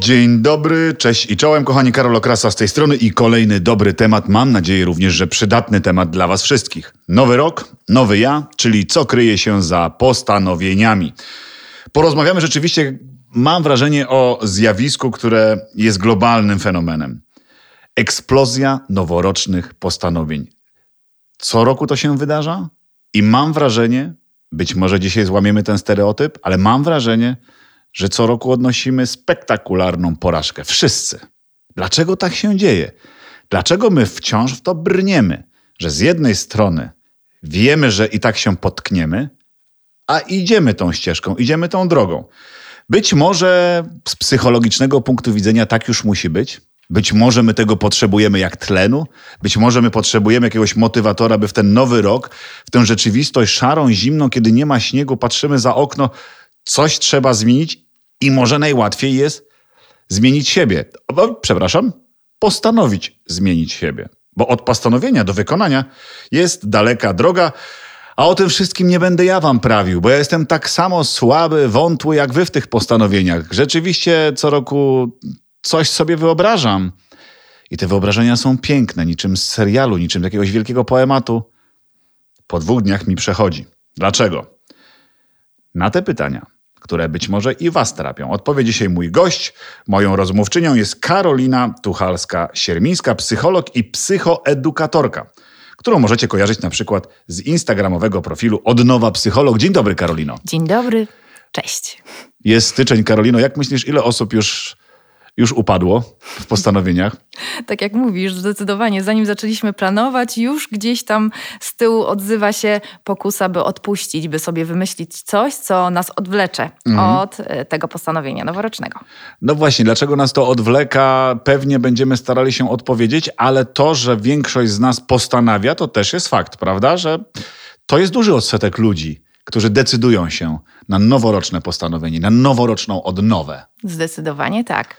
Dzień dobry, cześć i czołem, kochani Karol Okrasa z tej strony i kolejny dobry temat, mam nadzieję również, że przydatny temat dla was wszystkich. Nowy rok, nowy ja, czyli co kryje się za postanowieniami. Porozmawiamy rzeczywiście, mam wrażenie, o zjawisku, które jest globalnym fenomenem. Eksplozja noworocznych postanowień. Co roku to się wydarza i mam wrażenie, być może dzisiaj złamiemy ten stereotyp, ale mam wrażenie, że co roku odnosimy spektakularną porażkę. Wszyscy. Dlaczego tak się dzieje? Dlaczego my wciąż w to brniemy? Że z jednej strony wiemy, że i tak się potkniemy, a idziemy tą ścieżką, idziemy tą drogą. Być może z psychologicznego punktu widzenia tak już musi być. Być może my tego potrzebujemy jak tlenu, być może my potrzebujemy jakiegoś motywatora, by w ten nowy rok, w tę rzeczywistość szarą, zimną, kiedy nie ma śniegu, patrzymy za okno, coś trzeba zmienić i może najłatwiej jest zmienić siebie. O, przepraszam, postanowić zmienić siebie. Bo od postanowienia do wykonania jest daleka droga, a o tym wszystkim nie będę ja wam prawił, bo ja jestem tak samo słaby, wątły jak wy w tych postanowieniach. Rzeczywiście co roku coś sobie wyobrażam. I te wyobrażenia są piękne, niczym z serialu, niczym z jakiegoś wielkiego poematu. Po dwóch dniach mi przechodzi. Dlaczego? Na te pytania, które być może i Was trapią, odpowie dzisiaj mój gość. Moją rozmówczynią jest Karolina Tuchalska-Siermińska, psycholog i psychoedukatorka, którą możecie kojarzyć na przykład z instagramowego profilu Odnowa Psycholog. Dzień dobry, Karolino. Dzień dobry, cześć. Jest styczeń, Karolino. Jak myślisz, ile osób już już upadło w postanowieniach? tak jak mówisz, zdecydowanie. Zanim zaczęliśmy planować, już gdzieś tam z tyłu odzywa się pokusa, by odpuścić, by sobie wymyślić coś, co nas odwlecze mhm. od e, tego postanowienia noworocznego. No właśnie, dlaczego nas to odwleka? Pewnie będziemy starali się odpowiedzieć, ale to, że większość z nas postanawia, to też jest fakt, prawda? Że to jest duży odsetek ludzi którzy decydują się na noworoczne postanowienie, na noworoczną odnowę. Zdecydowanie tak.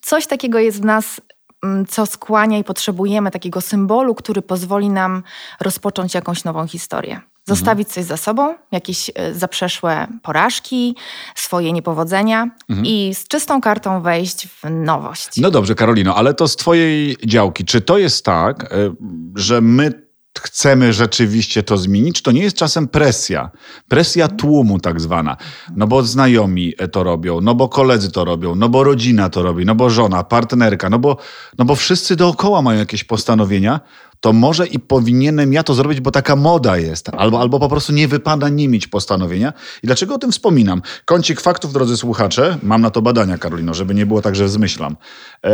Coś takiego jest w nas, mm, co skłania i potrzebujemy takiego symbolu, który pozwoli nam rozpocząć jakąś nową historię. Zostawić mhm. coś za sobą, jakieś e, zaprzeszłe porażki, swoje niepowodzenia mhm. i z czystą kartą wejść w nowość. No dobrze, Karolino, ale to z Twojej działki. Czy to jest tak, e, że my chcemy rzeczywiście to zmienić, to nie jest czasem presja. Presja tłumu tak zwana. No bo znajomi to robią, no bo koledzy to robią, no bo rodzina to robi, no bo żona, partnerka, no bo, no bo wszyscy dookoła mają jakieś postanowienia, to może i powinienem ja to zrobić, bo taka moda jest, albo, albo po prostu nie wypada nie mieć postanowienia. I dlaczego o tym wspominam? Kącik faktów, drodzy słuchacze, mam na to badania, Karolino, żeby nie było tak, że zmyślam. Eee,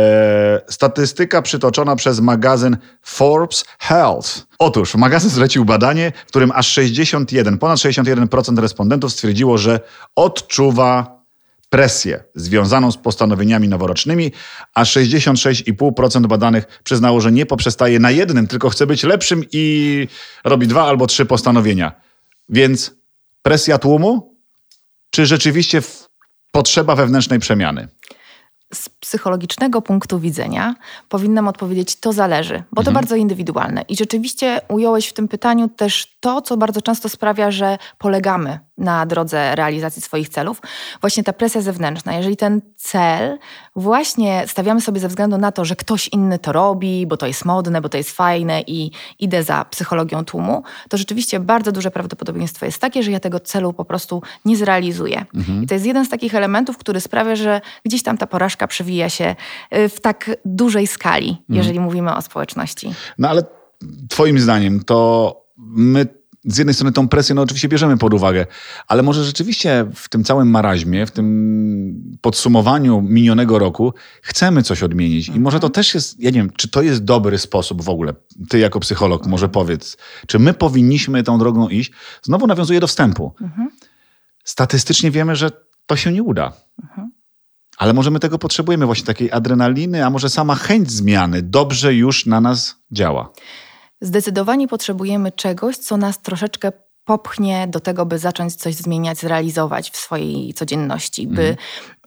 statystyka przytoczona przez magazyn Forbes Health. Otóż magazyn zlecił badanie, w którym aż 61, ponad 61% respondentów stwierdziło, że odczuwa presję związaną z postanowieniami noworocznymi, a 66,5% badanych przyznało, że nie poprzestaje na jednym, tylko chce być lepszym i robi dwa albo trzy postanowienia. Więc presja tłumu, czy rzeczywiście potrzeba wewnętrznej przemiany? Psychologicznego punktu widzenia powinnam odpowiedzieć, to zależy, bo to mhm. bardzo indywidualne. I rzeczywiście ująłeś w tym pytaniu też to, co bardzo często sprawia, że polegamy na drodze realizacji swoich celów, właśnie ta presja zewnętrzna. Jeżeli ten cel właśnie stawiamy sobie ze względu na to, że ktoś inny to robi, bo to jest modne, bo to jest fajne i idę za psychologią tłumu, to rzeczywiście bardzo duże prawdopodobieństwo jest takie, że ja tego celu po prostu nie zrealizuję. Mhm. I to jest jeden z takich elementów, który sprawia, że gdzieś tam ta porażka przewija się y, w tak dużej skali, mhm. jeżeli mówimy o społeczności. No ale Twoim zdaniem to my z jednej strony tą presję no oczywiście bierzemy pod uwagę, ale może rzeczywiście w tym całym maraźmie, w tym podsumowaniu minionego roku chcemy coś odmienić. I może to mhm. też jest, ja nie wiem, czy to jest dobry sposób w ogóle, ty jako psycholog może powiedz, czy my powinniśmy tą drogą iść? Znowu nawiązuję do wstępu. Mhm. Statystycznie wiemy, że to się nie uda. Ale może my tego potrzebujemy, właśnie takiej adrenaliny, a może sama chęć zmiany dobrze już na nas działa. Zdecydowanie potrzebujemy czegoś, co nas troszeczkę popchnie do tego, by zacząć coś zmieniać, zrealizować w swojej codzienności, by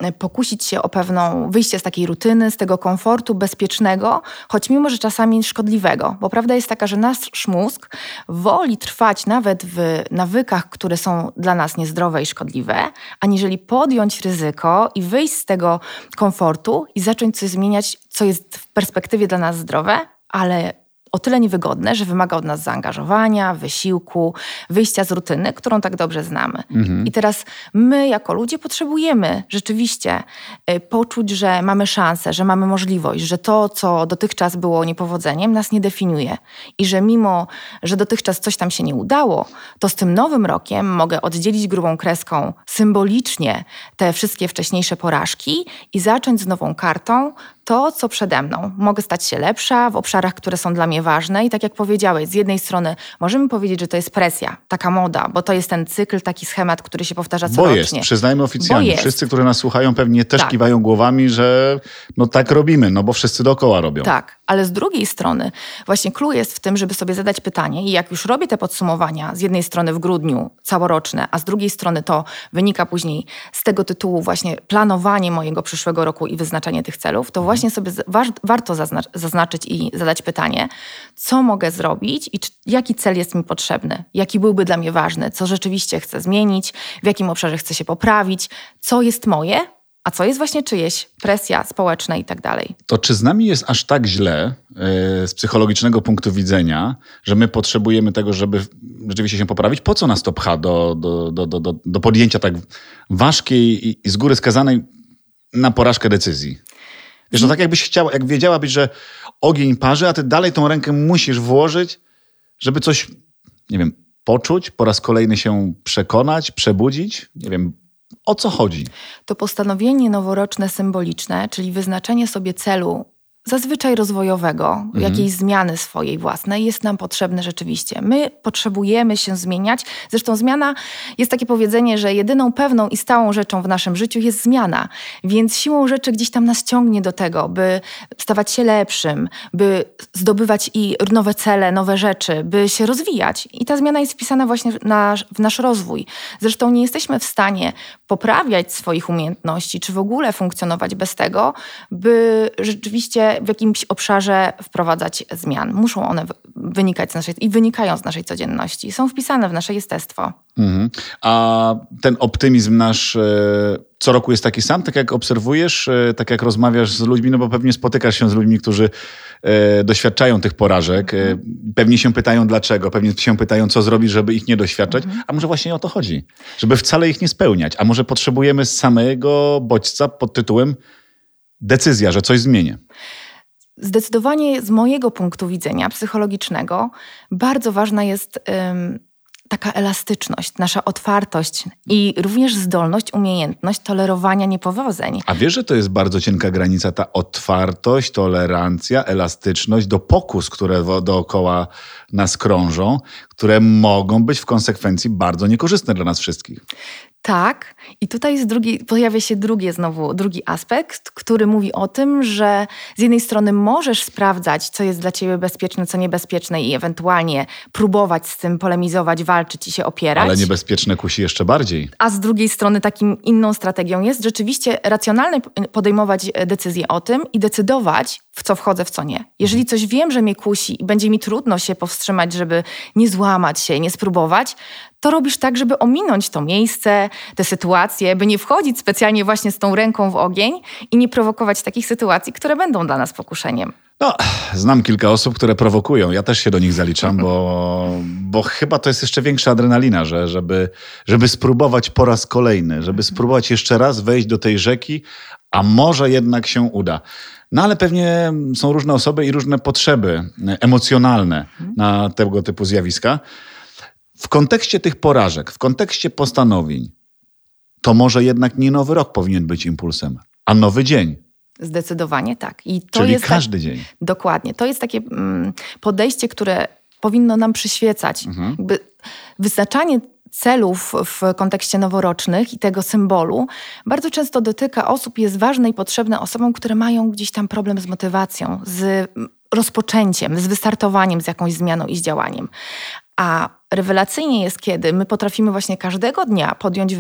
mhm. pokusić się o pewną wyjście z takiej rutyny, z tego komfortu bezpiecznego, choć mimo, że czasami szkodliwego. Bo prawda jest taka, że nasz mózg woli trwać nawet w nawykach, które są dla nas niezdrowe i szkodliwe, aniżeli podjąć ryzyko i wyjść z tego komfortu i zacząć coś zmieniać, co jest w perspektywie dla nas zdrowe, ale o tyle niewygodne, że wymaga od nas zaangażowania, wysiłku, wyjścia z rutyny, którą tak dobrze znamy. Mhm. I teraz my, jako ludzie, potrzebujemy rzeczywiście y, poczuć, że mamy szansę, że mamy możliwość, że to, co dotychczas było niepowodzeniem, nas nie definiuje. I że mimo, że dotychczas coś tam się nie udało, to z tym nowym rokiem mogę oddzielić grubą kreską symbolicznie te wszystkie wcześniejsze porażki i zacząć z nową kartą to, co przede mną. Mogę stać się lepsza w obszarach, które są dla mnie ważne. I tak jak powiedziałeś, z jednej strony możemy powiedzieć, że to jest presja, taka moda, bo to jest ten cykl, taki schemat, który się powtarza co Bo jest, przyznajmy oficjalnie. Wszyscy, którzy nas słuchają, pewnie też tak. kiwają głowami, że no tak robimy, no bo wszyscy dookoła robią. Tak, ale z drugiej strony właśnie clue jest w tym, żeby sobie zadać pytanie i jak już robię te podsumowania, z jednej strony w grudniu całoroczne, a z drugiej strony to wynika później z tego tytułu właśnie planowanie mojego przyszłego roku i wyznaczanie tych celów, to właśnie sobie warto zaznaczyć i zadać pytanie, co mogę zrobić i jaki cel jest mi potrzebny, jaki byłby dla mnie ważny, co rzeczywiście chcę zmienić, w jakim obszarze chcę się poprawić, co jest moje, a co jest właśnie czyjeś, presja społeczna i tak dalej. To czy z nami jest aż tak źle yy, z psychologicznego punktu widzenia, że my potrzebujemy tego, żeby rzeczywiście się poprawić? Po co nas to pcha do, do, do, do, do podjęcia tak ważkiej i, i z góry skazanej na porażkę decyzji? Wiesz, to tak jakbyś chciała, jak wiedziałabyś, że ogień parzy, a ty dalej tą rękę musisz włożyć, żeby coś, nie wiem, poczuć, po raz kolejny się przekonać, przebudzić, nie wiem, o co chodzi? To postanowienie noworoczne symboliczne, czyli wyznaczenie sobie celu zazwyczaj rozwojowego, mhm. jakiejś zmiany swojej własnej jest nam potrzebne rzeczywiście. My potrzebujemy się zmieniać. Zresztą zmiana, jest takie powiedzenie, że jedyną pewną i stałą rzeczą w naszym życiu jest zmiana. Więc siłą rzeczy gdzieś tam nas ciągnie do tego, by stawać się lepszym, by zdobywać i nowe cele, nowe rzeczy, by się rozwijać. I ta zmiana jest wpisana właśnie w nasz, w nasz rozwój. Zresztą nie jesteśmy w stanie poprawiać swoich umiejętności, czy w ogóle funkcjonować bez tego, by rzeczywiście w jakimś obszarze wprowadzać zmian. Muszą one wynikać z naszej, i wynikają z naszej codzienności. Są wpisane w nasze jestestwo. Mhm. A ten optymizm nasz e, co roku jest taki sam, tak jak obserwujesz, e, tak jak rozmawiasz z ludźmi, no bo pewnie spotykasz się z ludźmi, którzy e, doświadczają tych porażek. Mhm. Pewnie się pytają dlaczego, pewnie się pytają, co zrobić, żeby ich nie doświadczać, mhm. a może właśnie o to chodzi, żeby wcale ich nie spełniać, a może potrzebujemy samego bodźca pod tytułem decyzja, że coś zmienię. Zdecydowanie z mojego punktu widzenia psychologicznego bardzo ważna jest ym, taka elastyczność, nasza otwartość i również zdolność, umiejętność tolerowania niepowodzeń. A wiesz, że to jest bardzo cienka granica, ta otwartość, tolerancja, elastyczność do pokus, które dookoła nas krążą, które mogą być w konsekwencji bardzo niekorzystne dla nas wszystkich. Tak, i tutaj pojawia się drugi znowu, drugi aspekt, który mówi o tym, że z jednej strony możesz sprawdzać, co jest dla ciebie bezpieczne, co niebezpieczne i ewentualnie próbować z tym polemizować, walczyć i się opierać. Ale niebezpieczne kusi jeszcze bardziej. A z drugiej strony takim inną strategią jest rzeczywiście racjonalnie podejmować decyzje o tym i decydować, w co wchodzę, w co nie. Jeżeli coś wiem, że mnie kusi i będzie mi trudno się powstrzymać, żeby nie złamać się, nie spróbować, to robisz tak, żeby ominąć to miejsce, tę sytuację, by nie wchodzić specjalnie właśnie z tą ręką w ogień i nie prowokować takich sytuacji, które będą dla nas pokuszeniem. No, znam kilka osób, które prowokują. Ja też się do nich zaliczam, bo, bo chyba to jest jeszcze większa adrenalina, że, żeby, żeby spróbować po raz kolejny, żeby spróbować jeszcze raz wejść do tej rzeki, a może jednak się uda. No ale pewnie są różne osoby i różne potrzeby emocjonalne na tego typu zjawiska. W kontekście tych porażek, w kontekście postanowień, to może jednak nie nowy rok powinien być impulsem, a nowy dzień. Zdecydowanie tak. I to Czyli jest tak- każdy tak, dzień. Dokładnie. To jest takie mm, podejście, które powinno nam przyświecać. Mhm. Jakby wyznaczanie celów w kontekście noworocznych i tego symbolu bardzo często dotyka osób, jest ważne i potrzebne osobom, które mają gdzieś tam problem z motywacją, z rozpoczęciem, z wystartowaniem, z jakąś zmianą i z działaniem. A rewelacyjnie jest, kiedy my potrafimy właśnie każdego dnia podjąć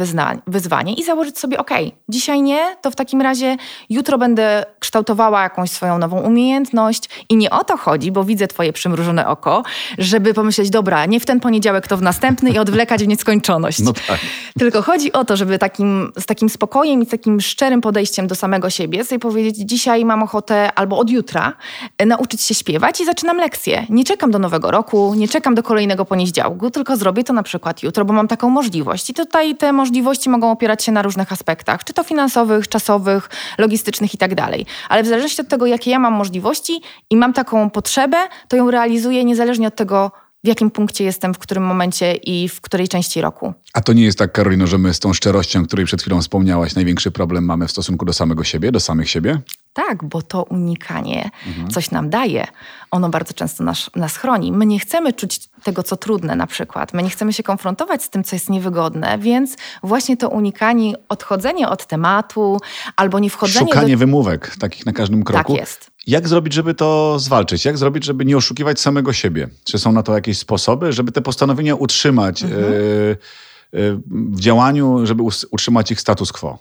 wyzwanie i założyć sobie, ok, dzisiaj nie, to w takim razie jutro będę kształtowała jakąś swoją nową umiejętność i nie o to chodzi, bo widzę twoje przymrużone oko, żeby pomyśleć, dobra, nie w ten poniedziałek, to w następny i odwlekać w nieskończoność. No tak. Tylko chodzi o to, żeby takim, z takim spokojem i takim szczerym podejściem do samego siebie sobie powiedzieć, dzisiaj mam ochotę albo od jutra e, nauczyć się śpiewać i zaczynam lekcję. Nie czekam do nowego roku, nie czekam do kolejnego poniedziałku, tylko zrobię to na przykład jutro, bo mam taką możliwość. I tutaj te możliwości mogą opierać się na różnych aspektach, czy to finansowych, czasowych, logistycznych i tak dalej. Ale w zależności od tego, jakie ja mam możliwości i mam taką potrzebę, to ją realizuję niezależnie od tego, w jakim punkcie jestem, w którym momencie i w której części roku. A to nie jest tak, Karolino, że my z tą szczerością, której przed chwilą wspomniałaś, największy problem mamy w stosunku do samego siebie, do samych siebie? Tak, bo to unikanie mhm. coś nam daje. Ono bardzo często nas, nas chroni. My nie chcemy czuć tego, co trudne na przykład. My nie chcemy się konfrontować z tym, co jest niewygodne, więc właśnie to unikanie, odchodzenie od tematu albo nie wchodzenie Szukanie do... wymówek takich na każdym kroku. Tak jest. Jak zrobić, żeby to zwalczyć? Jak zrobić, żeby nie oszukiwać samego siebie? Czy są na to jakieś sposoby, żeby te postanowienia utrzymać mhm. yy, yy, w działaniu, żeby utrzymać ich status quo?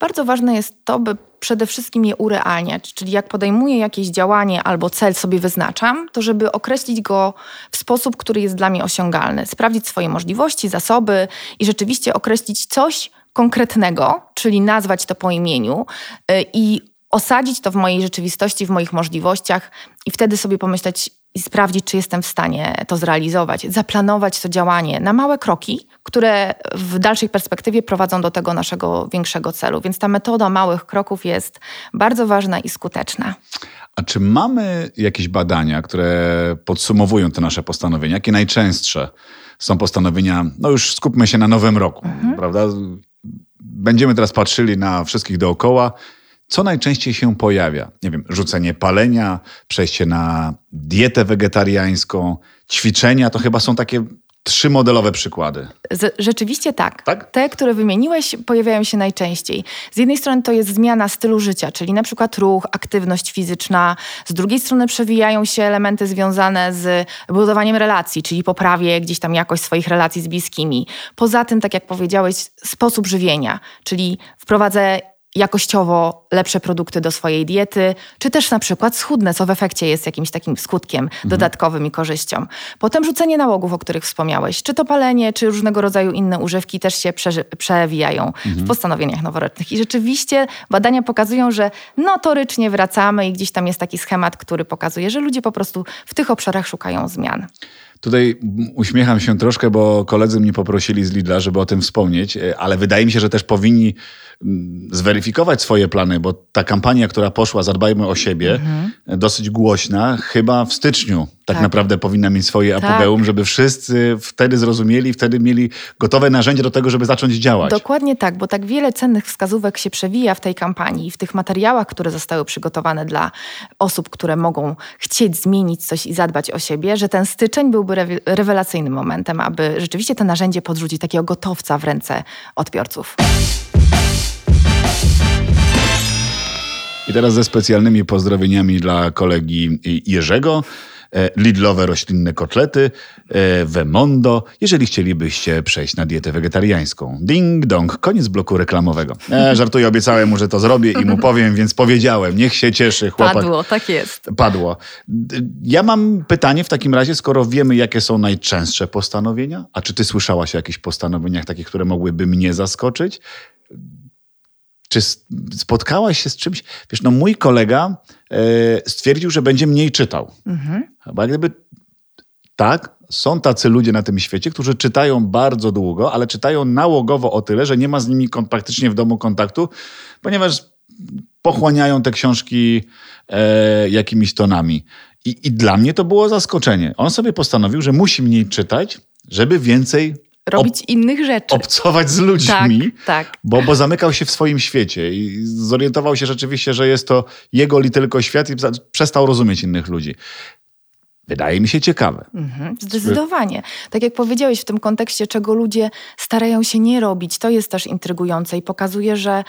Bardzo ważne jest to, by przede wszystkim je urealniać, czyli jak podejmuję jakieś działanie albo cel sobie wyznaczam, to żeby określić go w sposób, który jest dla mnie osiągalny, sprawdzić swoje możliwości, zasoby i rzeczywiście określić coś konkretnego, czyli nazwać to po imieniu y, i osadzić to w mojej rzeczywistości, w moich możliwościach i wtedy sobie pomyśleć i sprawdzić, czy jestem w stanie to zrealizować, zaplanować to działanie na małe kroki, które w dalszej perspektywie prowadzą do tego naszego większego celu. Więc ta metoda małych kroków jest bardzo ważna i skuteczna. A czy mamy jakieś badania, które podsumowują te nasze postanowienia? Jakie najczęstsze są postanowienia? No już skupmy się na nowym roku, mhm. prawda? Będziemy teraz patrzyli na wszystkich dookoła co najczęściej się pojawia? Nie wiem, rzucenie palenia, przejście na dietę wegetariańską, ćwiczenia to chyba są takie trzy modelowe przykłady. Z, rzeczywiście tak. tak. Te, które wymieniłeś, pojawiają się najczęściej. Z jednej strony to jest zmiana stylu życia, czyli na przykład ruch, aktywność fizyczna. Z drugiej strony przewijają się elementy związane z budowaniem relacji, czyli poprawie gdzieś tam jakość swoich relacji z bliskimi. Poza tym, tak jak powiedziałeś, sposób żywienia, czyli wprowadzę jakościowo lepsze produkty do swojej diety, czy też na przykład schudnę, co w efekcie jest jakimś takim skutkiem mhm. dodatkowym i korzyścią. Potem rzucenie nałogów, o których wspomniałeś, czy to palenie, czy różnego rodzaju inne używki też się przewijają mhm. w postanowieniach noworocznych. I rzeczywiście badania pokazują, że notorycznie wracamy i gdzieś tam jest taki schemat, który pokazuje, że ludzie po prostu w tych obszarach szukają zmian. Tutaj uśmiecham się troszkę, bo koledzy mnie poprosili z Lidla, żeby o tym wspomnieć, e, ale wydaje mi się, że też powinni zweryfikować swoje plany, bo ta kampania, która poszła, zadbajmy o siebie, mhm. dosyć głośna, chyba w styczniu tak, tak. naprawdę powinna mieć swoje tak. apogeum, żeby wszyscy wtedy zrozumieli, wtedy mieli gotowe narzędzia do tego, żeby zacząć działać. Dokładnie tak, bo tak wiele cennych wskazówek się przewija w tej kampanii, w tych materiałach, które zostały przygotowane dla osób, które mogą chcieć zmienić coś i zadbać o siebie, że ten styczeń byłby rewelacyjnym momentem, aby rzeczywiście to narzędzie podrzucić takiego gotowca w ręce odbiorców. I teraz ze specjalnymi pozdrowieniami dla kolegi Jerzego. E, Lidlowe roślinne kotlety, e, Wemondo, jeżeli chcielibyście przejść na dietę wegetariańską. Ding dong, koniec bloku reklamowego. E, żartuję, obiecałem mu, że to zrobię i mu powiem, więc powiedziałem. Niech się cieszy chłopak. Padło, tak jest. Padło. Ja mam pytanie w takim razie, skoro wiemy, jakie są najczęstsze postanowienia, a czy ty słyszałaś o jakichś postanowieniach takich, które mogłyby mnie zaskoczyć? Czy spotkałaś się z czymś? Wiesz, no mój kolega e, stwierdził, że będzie mniej czytał. Mhm. Chyba gdyby tak, są tacy ludzie na tym świecie, którzy czytają bardzo długo, ale czytają nałogowo o tyle, że nie ma z nimi praktycznie w domu kontaktu, ponieważ pochłaniają te książki e, jakimiś tonami. I, I dla mnie to było zaskoczenie. On sobie postanowił, że musi mniej czytać, żeby więcej robić innych rzeczy. Obcować z ludźmi, tak, tak. Bo, bo zamykał się w swoim świecie i zorientował się rzeczywiście, że jest to jego li tylko świat i przestał rozumieć innych ludzi. Wydaje mi się ciekawe. Mhm, zdecydowanie. Tak jak powiedziałeś w tym kontekście, czego ludzie starają się nie robić, to jest też intrygujące i pokazuje, że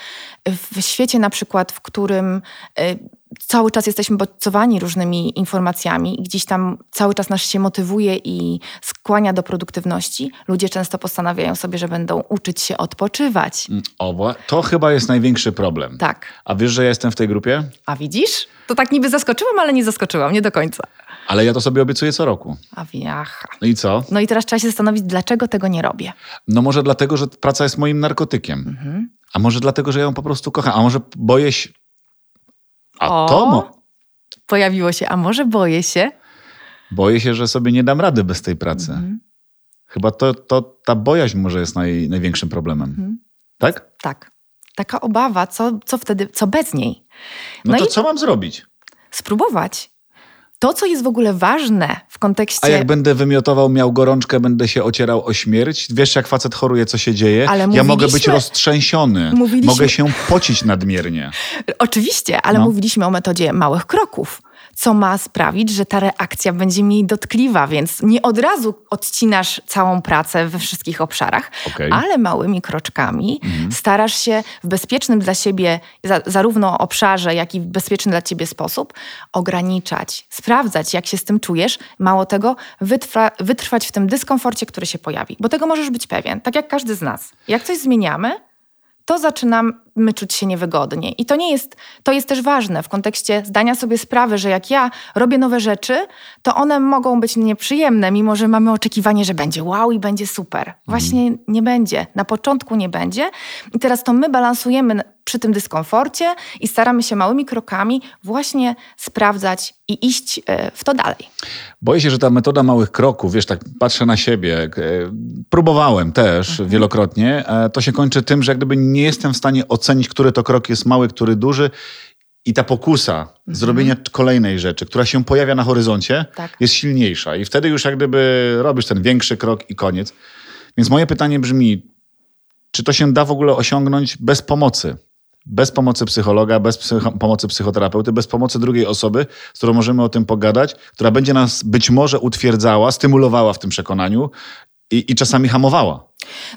w świecie na przykład, w którym y, cały czas jesteśmy bodźcowani różnymi informacjami i gdzieś tam cały czas nas się motywuje i skłania do produktywności, ludzie często postanawiają sobie, że będą uczyć się odpoczywać. Mm, o, to chyba jest największy problem. Tak. A wiesz, że ja jestem w tej grupie? A widzisz? To tak niby zaskoczyłam, ale nie zaskoczyłam, nie do końca. Ale ja to sobie obiecuję co roku. A wiacha. No i co? No i teraz trzeba się zastanowić, dlaczego tego nie robię. No może dlatego, że praca jest moim narkotykiem. Mhm. A może dlatego, że ja ją po prostu kocham. A może boję się... A o. Pojawiło się, a może boję się? Boję się, że sobie nie dam rady bez tej pracy. Mhm. Chyba to, to ta bojaźń może jest naj, największym problemem. Mhm. Tak? Tak. Taka obawa, co, co wtedy, co bez niej. No, no to co mam zrobić? Spróbować to, co jest w ogóle ważne w kontekście. A jak będę wymiotował, miał gorączkę, będę się ocierał o śmierć? Wiesz, jak facet choruje, co się dzieje? Ale ja mogę być roztrzęsiony. Mówiliśmy... Mogę się pocić nadmiernie. Oczywiście, ale no. mówiliśmy o metodzie małych kroków co ma sprawić, że ta reakcja będzie mniej dotkliwa, więc nie od razu odcinasz całą pracę we wszystkich obszarach, okay. ale małymi kroczkami mhm. starasz się w bezpiecznym dla siebie, za, zarówno obszarze, jak i w bezpieczny dla ciebie sposób ograniczać, sprawdzać, jak się z tym czujesz. Mało tego, wytrwa, wytrwać w tym dyskomforcie, który się pojawi, bo tego możesz być pewien, tak jak każdy z nas. Jak coś zmieniamy, to zaczynamy czuć się niewygodnie. I to nie jest, to jest też ważne w kontekście zdania sobie sprawy, że jak ja robię nowe rzeczy, to one mogą być nieprzyjemne, mimo że mamy oczekiwanie, że będzie wow i będzie super. Właśnie mm. nie będzie. Na początku nie będzie. I teraz to my balansujemy przy tym dyskomforcie i staramy się małymi krokami właśnie sprawdzać i iść e, w to dalej. Boję się, że ta metoda małych kroków, wiesz, tak patrzę na siebie, e, próbowałem też mhm. wielokrotnie, e, to się kończy tym, że jak gdyby nie jestem w stanie ocenić, który to krok jest mały, który duży i ta pokusa mhm. zrobienia kolejnej rzeczy, która się pojawia na horyzoncie, tak. jest silniejsza. I wtedy już jak gdyby robisz ten większy krok i koniec. Więc moje pytanie brzmi, czy to się da w ogóle osiągnąć bez pomocy? bez pomocy psychologa, bez psycho pomocy psychoterapeuty, bez pomocy drugiej osoby, z którą możemy o tym pogadać, która będzie nas być może utwierdzała, stymulowała w tym przekonaniu i, i czasami hamowała.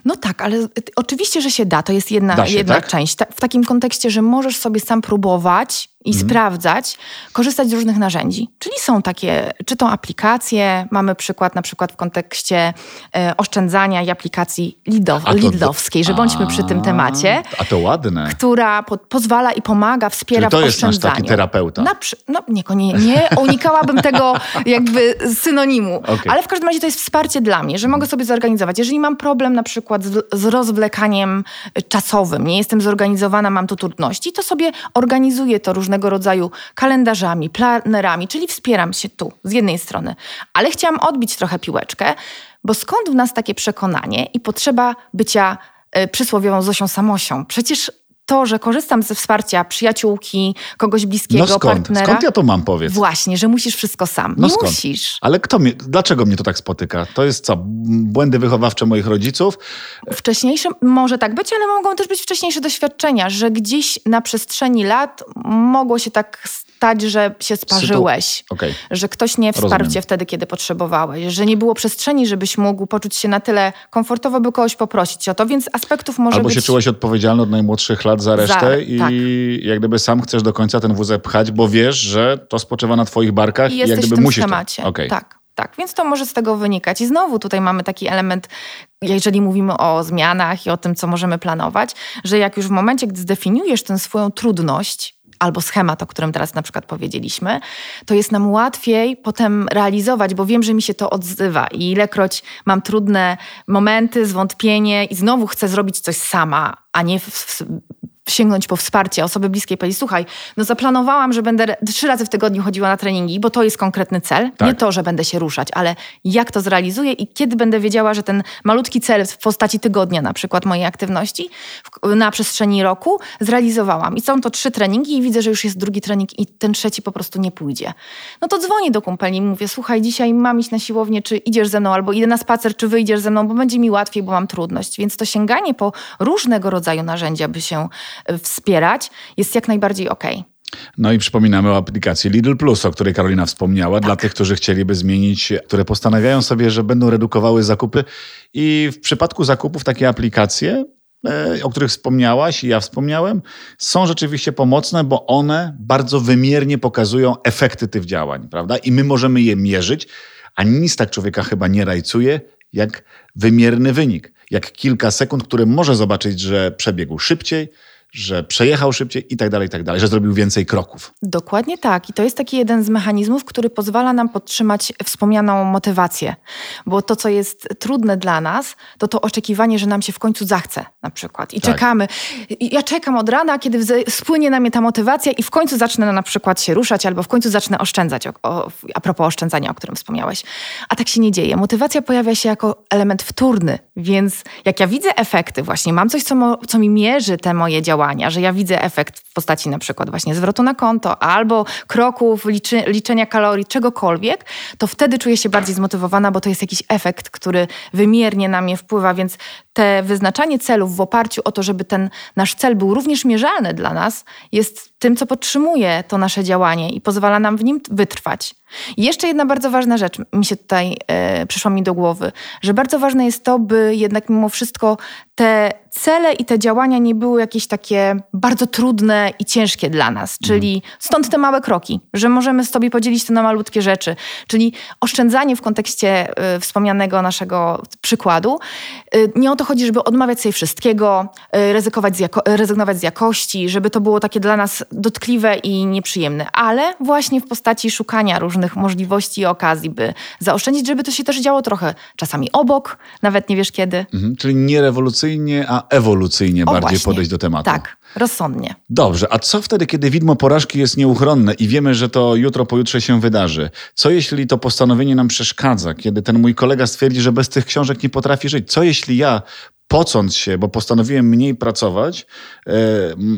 No tak, ale oczywiście, że się da. To jest jedna, się, jedna tak? część. w takim kontekście, że możesz sobie sam próbować i mhm. sprawdzać, korzystać z różnych narzędzi. Czyli są takie, czy to aplikacje, mamy przykład na przykład w kontekście e, oszczędzania i aplikacji Lido, Lidlowskiej, że bądźmy przy tym temacie. A to ładne. Która po, pozwala i pomaga, wspiera Czyli to w jest nasz taki terapeuta. Na, no nie, nie, nie unikałabym tego jakby synonimu, okay. ale w każdym razie to jest wsparcie dla mnie, że mogę sobie zorganizować. Jeżeli mam problem na przykład z, z rozwlekaniem czasowym, nie jestem zorganizowana, mam tu trudności, to sobie organizuję to różnego rodzaju kalendarzami, planerami, czyli wspieram się tu z jednej strony. Ale chciałam odbić trochę piłeczkę, bo skąd w nas takie przekonanie i potrzeba bycia y, przysłowiową Zosią Samosią? Przecież to, że korzystam ze wsparcia przyjaciółki, kogoś bliskiego, no skąd? partnera. Skąd ja to mam, powiedz? Właśnie, że musisz wszystko sam. No nie skąd? musisz. Ale kto mnie, dlaczego mnie to tak spotyka? To jest co, błędy wychowawcze moich rodziców? Wcześniejsze może tak być, ale mogą też być wcześniejsze doświadczenia, że gdzieś na przestrzeni lat mogło się tak stać, że się sparzyłeś, okay. że ktoś nie wsparł cię wtedy, kiedy potrzebowałeś, że nie było przestrzeni, żebyś mógł poczuć się na tyle komfortowo, by kogoś poprosić o to, więc aspektów może Albo być... Albo się czułeś odpowiedzialny od najmłodszych lat za resztę za, i tak. jak gdyby sam chcesz do końca ten wózek pchać, bo wiesz, że to spoczywa na twoich barkach i, i jak gdyby musisz temacie. To. Okay. Tak. Tak, więc to może z tego wynikać. I znowu tutaj mamy taki element, jeżeli mówimy o zmianach i o tym, co możemy planować, że jak już w momencie, gdy zdefiniujesz tę swoją trudność, albo schemat, o którym teraz na przykład powiedzieliśmy, to jest nam łatwiej potem realizować, bo wiem, że mi się to odzywa. I ilekroć mam trudne momenty, zwątpienie i znowu chcę zrobić coś sama, a nie w, w, sięgnąć po wsparcie osoby bliskiej, powiedzieć, słuchaj, no zaplanowałam, że będę trzy razy w tygodniu chodziła na treningi, bo to jest konkretny cel. Tak. Nie to, że będę się ruszać, ale jak to zrealizuję i kiedy będę wiedziała, że ten malutki cel w postaci tygodnia na przykład mojej aktywności na przestrzeni roku zrealizowałam. I są to trzy treningi i widzę, że już jest drugi trening i ten trzeci po prostu nie pójdzie. No to dzwonię do kumpeli i mówię, słuchaj, dzisiaj mam iść na siłownię, czy idziesz ze mną, albo idę na spacer, czy wyjdziesz ze mną, bo będzie mi łatwiej, bo mam trudność. Więc to sięganie po różnego rodzaju narzędzia, by się wspierać, jest jak najbardziej ok. No i przypominamy o aplikacji Lidl Plus, o której Karolina wspomniała, tak. dla tych, którzy chcieliby zmienić, które postanawiają sobie, że będą redukowały zakupy. I w przypadku zakupów takie aplikacje e, o których wspomniałaś i ja wspomniałem, są rzeczywiście pomocne, bo one bardzo wymiernie pokazują efekty tych działań, prawda? I my możemy je mierzyć, a nic tak człowieka chyba nie rajcuje, jak wymierny wynik. Jak kilka sekund, które może zobaczyć, że przebiegł szybciej, że przejechał szybciej i tak dalej, i tak dalej, że zrobił więcej kroków. Dokładnie tak. I to jest taki jeden z mechanizmów, który pozwala nam podtrzymać wspomnianą motywację. Bo to, co jest trudne dla nas, to to oczekiwanie, że nam się w końcu zachce na przykład. I tak. czekamy. Ja czekam od rana, kiedy spłynie na mnie ta motywacja i w końcu zacznę na przykład się ruszać albo w końcu zacznę oszczędzać, o, o, a propos oszczędzania, o którym wspomniałeś. A tak się nie dzieje. Motywacja pojawia się jako element wtórny, więc jak ja widzę efekty właśnie, mam coś, co, mo, co mi mierzy te moje działania, działania, że ja widzę efekt w postaci na przykład właśnie zwrotu na konto albo kroków, liczy, liczenia kalorii, czegokolwiek, to wtedy czuję się bardziej zmotywowana, bo to jest jakiś efekt, który wymiernie na mnie wpływa, więc te wyznaczanie celów w oparciu o to, żeby ten nasz cel był również mierzalny dla nas, jest tym, co podtrzymuje to nasze działanie i pozwala nam w nim wytrwać. I jeszcze jedna bardzo ważna rzecz mi się tutaj e, przyszła mi do głowy, że bardzo ważne jest to, by jednak mimo wszystko te cele i te działania nie były jakieś takie bardzo trudne i ciężkie dla nas. Czyli stąd te małe kroki, że możemy sobie podzielić to na malutkie rzeczy. Czyli oszczędzanie w kontekście y, wspomnianego naszego przykładu. Y, nie o to chodzi, żeby odmawiać sobie wszystkiego, y, ryzykować z jako, rezygnować z jakości, żeby to było takie dla nas dotkliwe i nieprzyjemne, ale właśnie w postaci szukania różnych możliwości i okazji, by zaoszczędzić, żeby to się też działo trochę czasami obok, nawet nie wiesz kiedy. Mhm, czyli nie rewolucyjnie, a ewolucyjnie o, bardziej właśnie. podejść do tematu. Tak, rozsądnie. Dobrze, a co wtedy, kiedy widmo porażki jest nieuchronne i wiemy, że to jutro, pojutrze się wydarzy? Co jeśli to postanowienie nam przeszkadza? Kiedy ten mój kolega stwierdzi, że bez tych książek nie potrafi żyć? Co jeśli ja pocąc się, bo postanowiłem mniej pracować, e,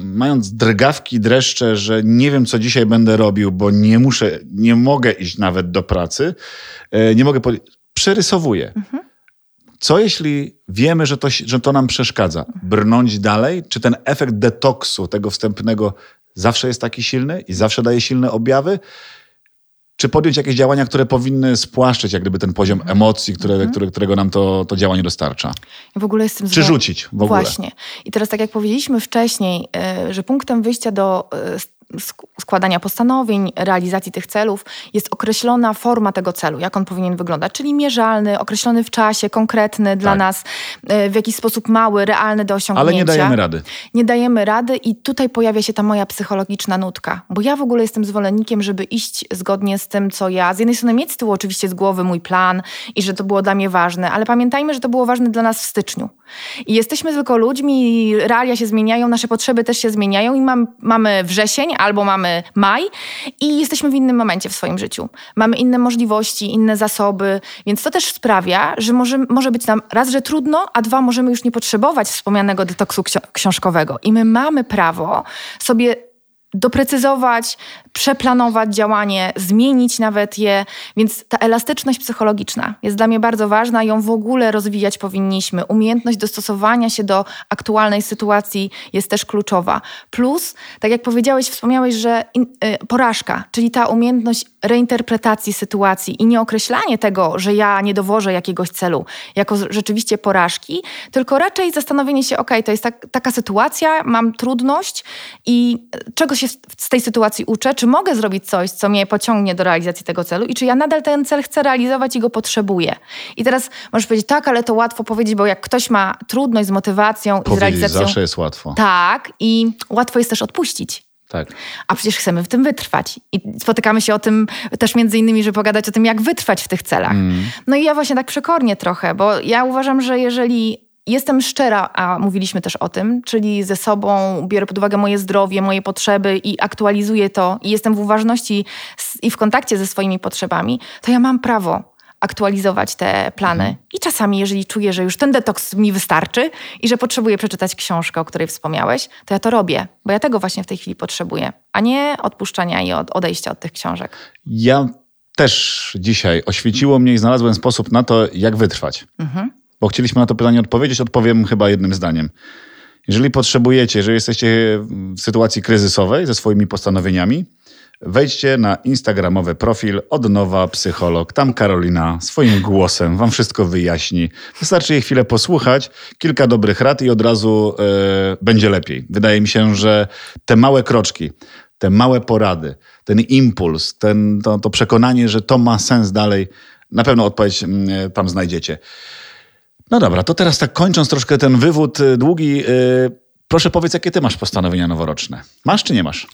mając drgawki, dreszcze, że nie wiem, co dzisiaj będę robił, bo nie muszę, nie mogę iść nawet do pracy, e, nie mogę, przerysowuję. Mhm. Co jeśli wiemy, że to, że to nam przeszkadza? Brnąć dalej? Czy ten efekt detoksu, tego wstępnego, zawsze jest taki silny i zawsze daje silne objawy? Czy podjąć jakieś działania, które powinny spłaszczyć jak gdyby ten poziom emocji, które, mhm. które, którego nam to, to działanie dostarcza? w ogóle jestem Czy rzucić w ogóle? Właśnie. I teraz tak jak powiedzieliśmy wcześniej, e, że punktem wyjścia do e, składania postanowień, realizacji tych celów jest określona forma tego celu, jak on powinien wyglądać, czyli mierzalny, określony w czasie, konkretny dla tak. nas, e, w jakiś sposób mały, realny do osiągnięcia. Ale nie dajemy rady. Nie dajemy rady i tutaj pojawia się ta moja psychologiczna nutka, bo ja w ogóle jestem zwolennikiem, żeby iść zgodnie z tym, co ja, z jednej strony mieć z tyłu oczywiście z głowy mój plan i że to było dla mnie ważne, ale pamiętajmy, że to było ważne dla nas w styczniu. I jesteśmy tylko ludźmi, realia się zmieniają, nasze potrzeby też się zmieniają i mam, mamy wrzesień, albo mamy maj i jesteśmy w innym momencie w swoim życiu. Mamy inne możliwości, inne zasoby, więc to też sprawia, że może, może być nam raz, że trudno, a dwa, możemy już nie potrzebować wspomnianego detoksu książkowego. I my mamy prawo sobie doprecyzować, przeplanować działanie, zmienić nawet je. Więc ta elastyczność psychologiczna jest dla mnie bardzo ważna, ją w ogóle rozwijać powinniśmy. Umiejętność dostosowania się do aktualnej sytuacji jest też kluczowa. Plus, tak jak powiedziałeś, wspomniałeś, że in, y, porażka, czyli ta umiejętność reinterpretacji sytuacji i nie określanie tego, że ja nie dowożę jakiegoś celu jako rzeczywiście porażki, tylko raczej zastanowienie się, ok, to jest tak, taka sytuacja, mam trudność i czego się z tej sytuacji uczę, czy mogę zrobić coś, co mnie pociągnie do realizacji tego celu i czy ja nadal ten cel chcę realizować i go potrzebuję. I teraz możesz powiedzieć, tak, ale to łatwo powiedzieć, bo jak ktoś ma trudność z motywacją powiedzieć, i z realizacją... zawsze jest łatwo. Tak, i łatwo jest też odpuścić. Tak. A przecież chcemy w tym wytrwać. I spotykamy się o tym też między innymi, żeby pogadać o tym, jak wytrwać w tych celach. Mm. No i ja właśnie tak przekornie trochę, bo ja uważam, że jeżeli Jestem szczera, a mówiliśmy też o tym, czyli ze sobą biorę pod uwagę moje zdrowie, moje potrzeby i aktualizuję to i jestem w uważności i w kontakcie ze swoimi potrzebami, to ja mam prawo aktualizować te plany. Mhm. I czasami, jeżeli czuję, że już ten detoks mi wystarczy i że potrzebuję przeczytać książkę, o której wspomniałeś, to ja to robię, bo ja tego właśnie w tej chwili potrzebuję, a nie odpuszczania i odejścia od tych książek. Ja też dzisiaj oświeciło mnie i znalazłem sposób na to, jak wytrwać. Mhm bo chcieliśmy na to pytanie odpowiedzieć, odpowiem chyba jednym zdaniem. Jeżeli potrzebujecie, jeżeli jesteście w sytuacji kryzysowej ze swoimi postanowieniami, Wejdźcie na instagramowy profil od nowa psycholog. Tam Karolina swoim głosem wam wszystko wyjaśni. Wystarczy jej chwilę posłuchać, kilka dobrych rad i od razu e, będzie lepiej. Wydaje mi się, że te małe kroczki, te małe porady, ten impuls, ten, to, to przekonanie, że to ma sens dalej, na pewno odpowiedź mm, tam znajdziecie. No dobra, to teraz tak kończąc troszkę ten wywód y, długi, yy, proszę powiedz, jakie ty masz postanowienia noworoczne? Masz czy nie masz?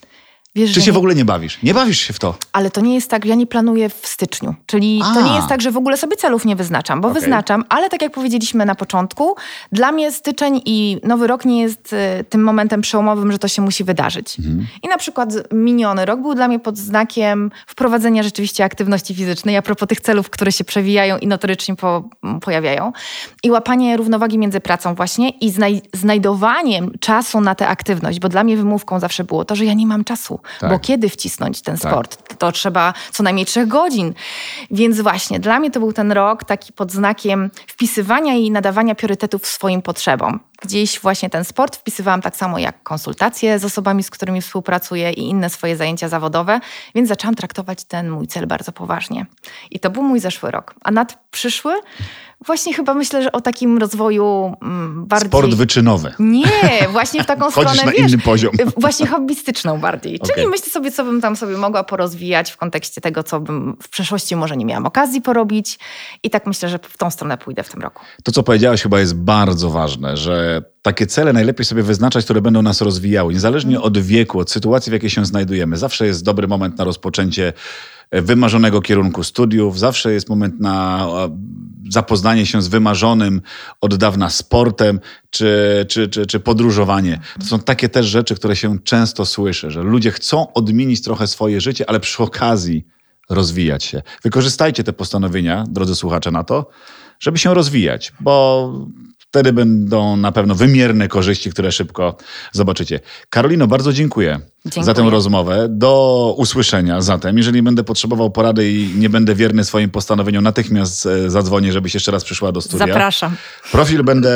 Wiesz, Czy się nie... w ogóle nie bawisz? Nie bawisz się w to? Ale to nie jest tak, ja nie planuję w styczniu. Czyli A. to nie jest tak, że w ogóle sobie celów nie wyznaczam, bo okay. wyznaczam, ale tak jak powiedzieliśmy na początku, dla mnie styczeń i nowy rok nie jest y, tym momentem przełomowym, że to się musi wydarzyć. Mhm. I na przykład miniony rok był dla mnie pod znakiem wprowadzenia rzeczywiście aktywności fizycznej, a propos tych celów, które się przewijają i notorycznie po, pojawiają. I łapanie równowagi między pracą właśnie i znaj znajdowaniem czasu na tę aktywność, bo dla mnie wymówką zawsze było to, że ja nie mam czasu. Tak. Bo kiedy wcisnąć ten tak. sport? To trzeba co najmniej trzech godzin. Więc właśnie dla mnie to był ten rok taki pod znakiem wpisywania i nadawania priorytetów swoim potrzebom. Gdzieś właśnie ten sport wpisywałam tak samo jak konsultacje z osobami, z którymi współpracuję i inne swoje zajęcia zawodowe, więc zaczęłam traktować ten mój cel bardzo poważnie. I to był mój zeszły rok. A nad przyszły Właśnie chyba myślę, że o takim rozwoju mm, bardziej... Sport wyczynowy. Nie, właśnie w taką Chodzisz stronę, na wiesz, inny poziom. Właśnie hobbystyczną bardziej. Okay. Czyli myślę sobie, co bym tam sobie mogła porozwijać w kontekście tego, co bym w przeszłości może nie miałam okazji porobić. I tak myślę, że w tą stronę pójdę w tym roku. To, co powiedziałaś chyba jest bardzo ważne, że takie cele najlepiej sobie wyznaczać, które będą nas rozwijały, niezależnie od wieku, od sytuacji, w jakiej się znajdujemy. Zawsze jest dobry moment na rozpoczęcie wymarzonego kierunku studiów, zawsze jest moment na zapoznanie się z wymarzonym od dawna sportem czy, czy, czy, czy podróżowanie. To są takie też rzeczy, które się często słyszy, że ludzie chcą odmienić trochę swoje życie, ale przy okazji rozwijać się. Wykorzystajcie te postanowienia, drodzy słuchacze, na to, żeby się rozwijać, bo Wtedy będą na pewno wymierne korzyści, które szybko zobaczycie. Karolino, bardzo dziękuję, dziękuję, za tę rozmowę. Do usłyszenia zatem. Jeżeli będę potrzebował porady i nie będę wierny swoim postanowieniom, natychmiast e, zadzwonię, żebyś jeszcze raz przyszła do studia. Zapraszam. Profil będę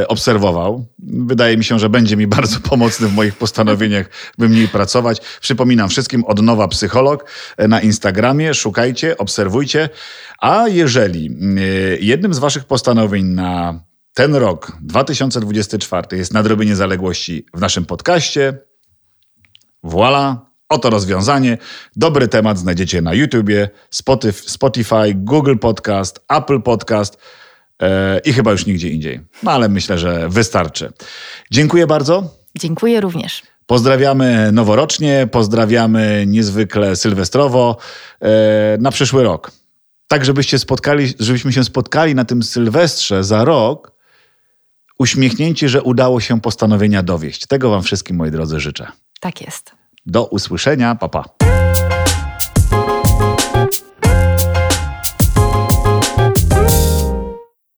e, obserwował. Wydaje mi się, że będzie mi bardzo pomocny w moich postanowieniach, by mniej pracować. Przypominam wszystkim od nowa psycholog e, na Instagramie. Szukajcie, obserwujcie. A jeżeli jednym z waszych postanowień na ten rok, 2024, jest nadrobienie zaległości w naszym podcaście. Voila, oto rozwiązanie. Dobry temat znajdziecie na YouTubie, Spotify, Google Podcast, Apple Podcast yy, i chyba już nigdzie indziej. No ale myślę, że wystarczy. Dziękuję bardzo. Dziękuję również. Pozdrawiamy noworocznie, pozdrawiamy niezwykle sylwestrowo yy, na przyszły rok. Tak, żebyście spotkali, żebyśmy się spotkali na tym Sylwestrze za rok uśmiechnięci, że udało się postanowienia dowieść. Tego Wam wszystkim, moi drodzy, życzę. Tak jest. Do usłyszenia. Papa. Pa.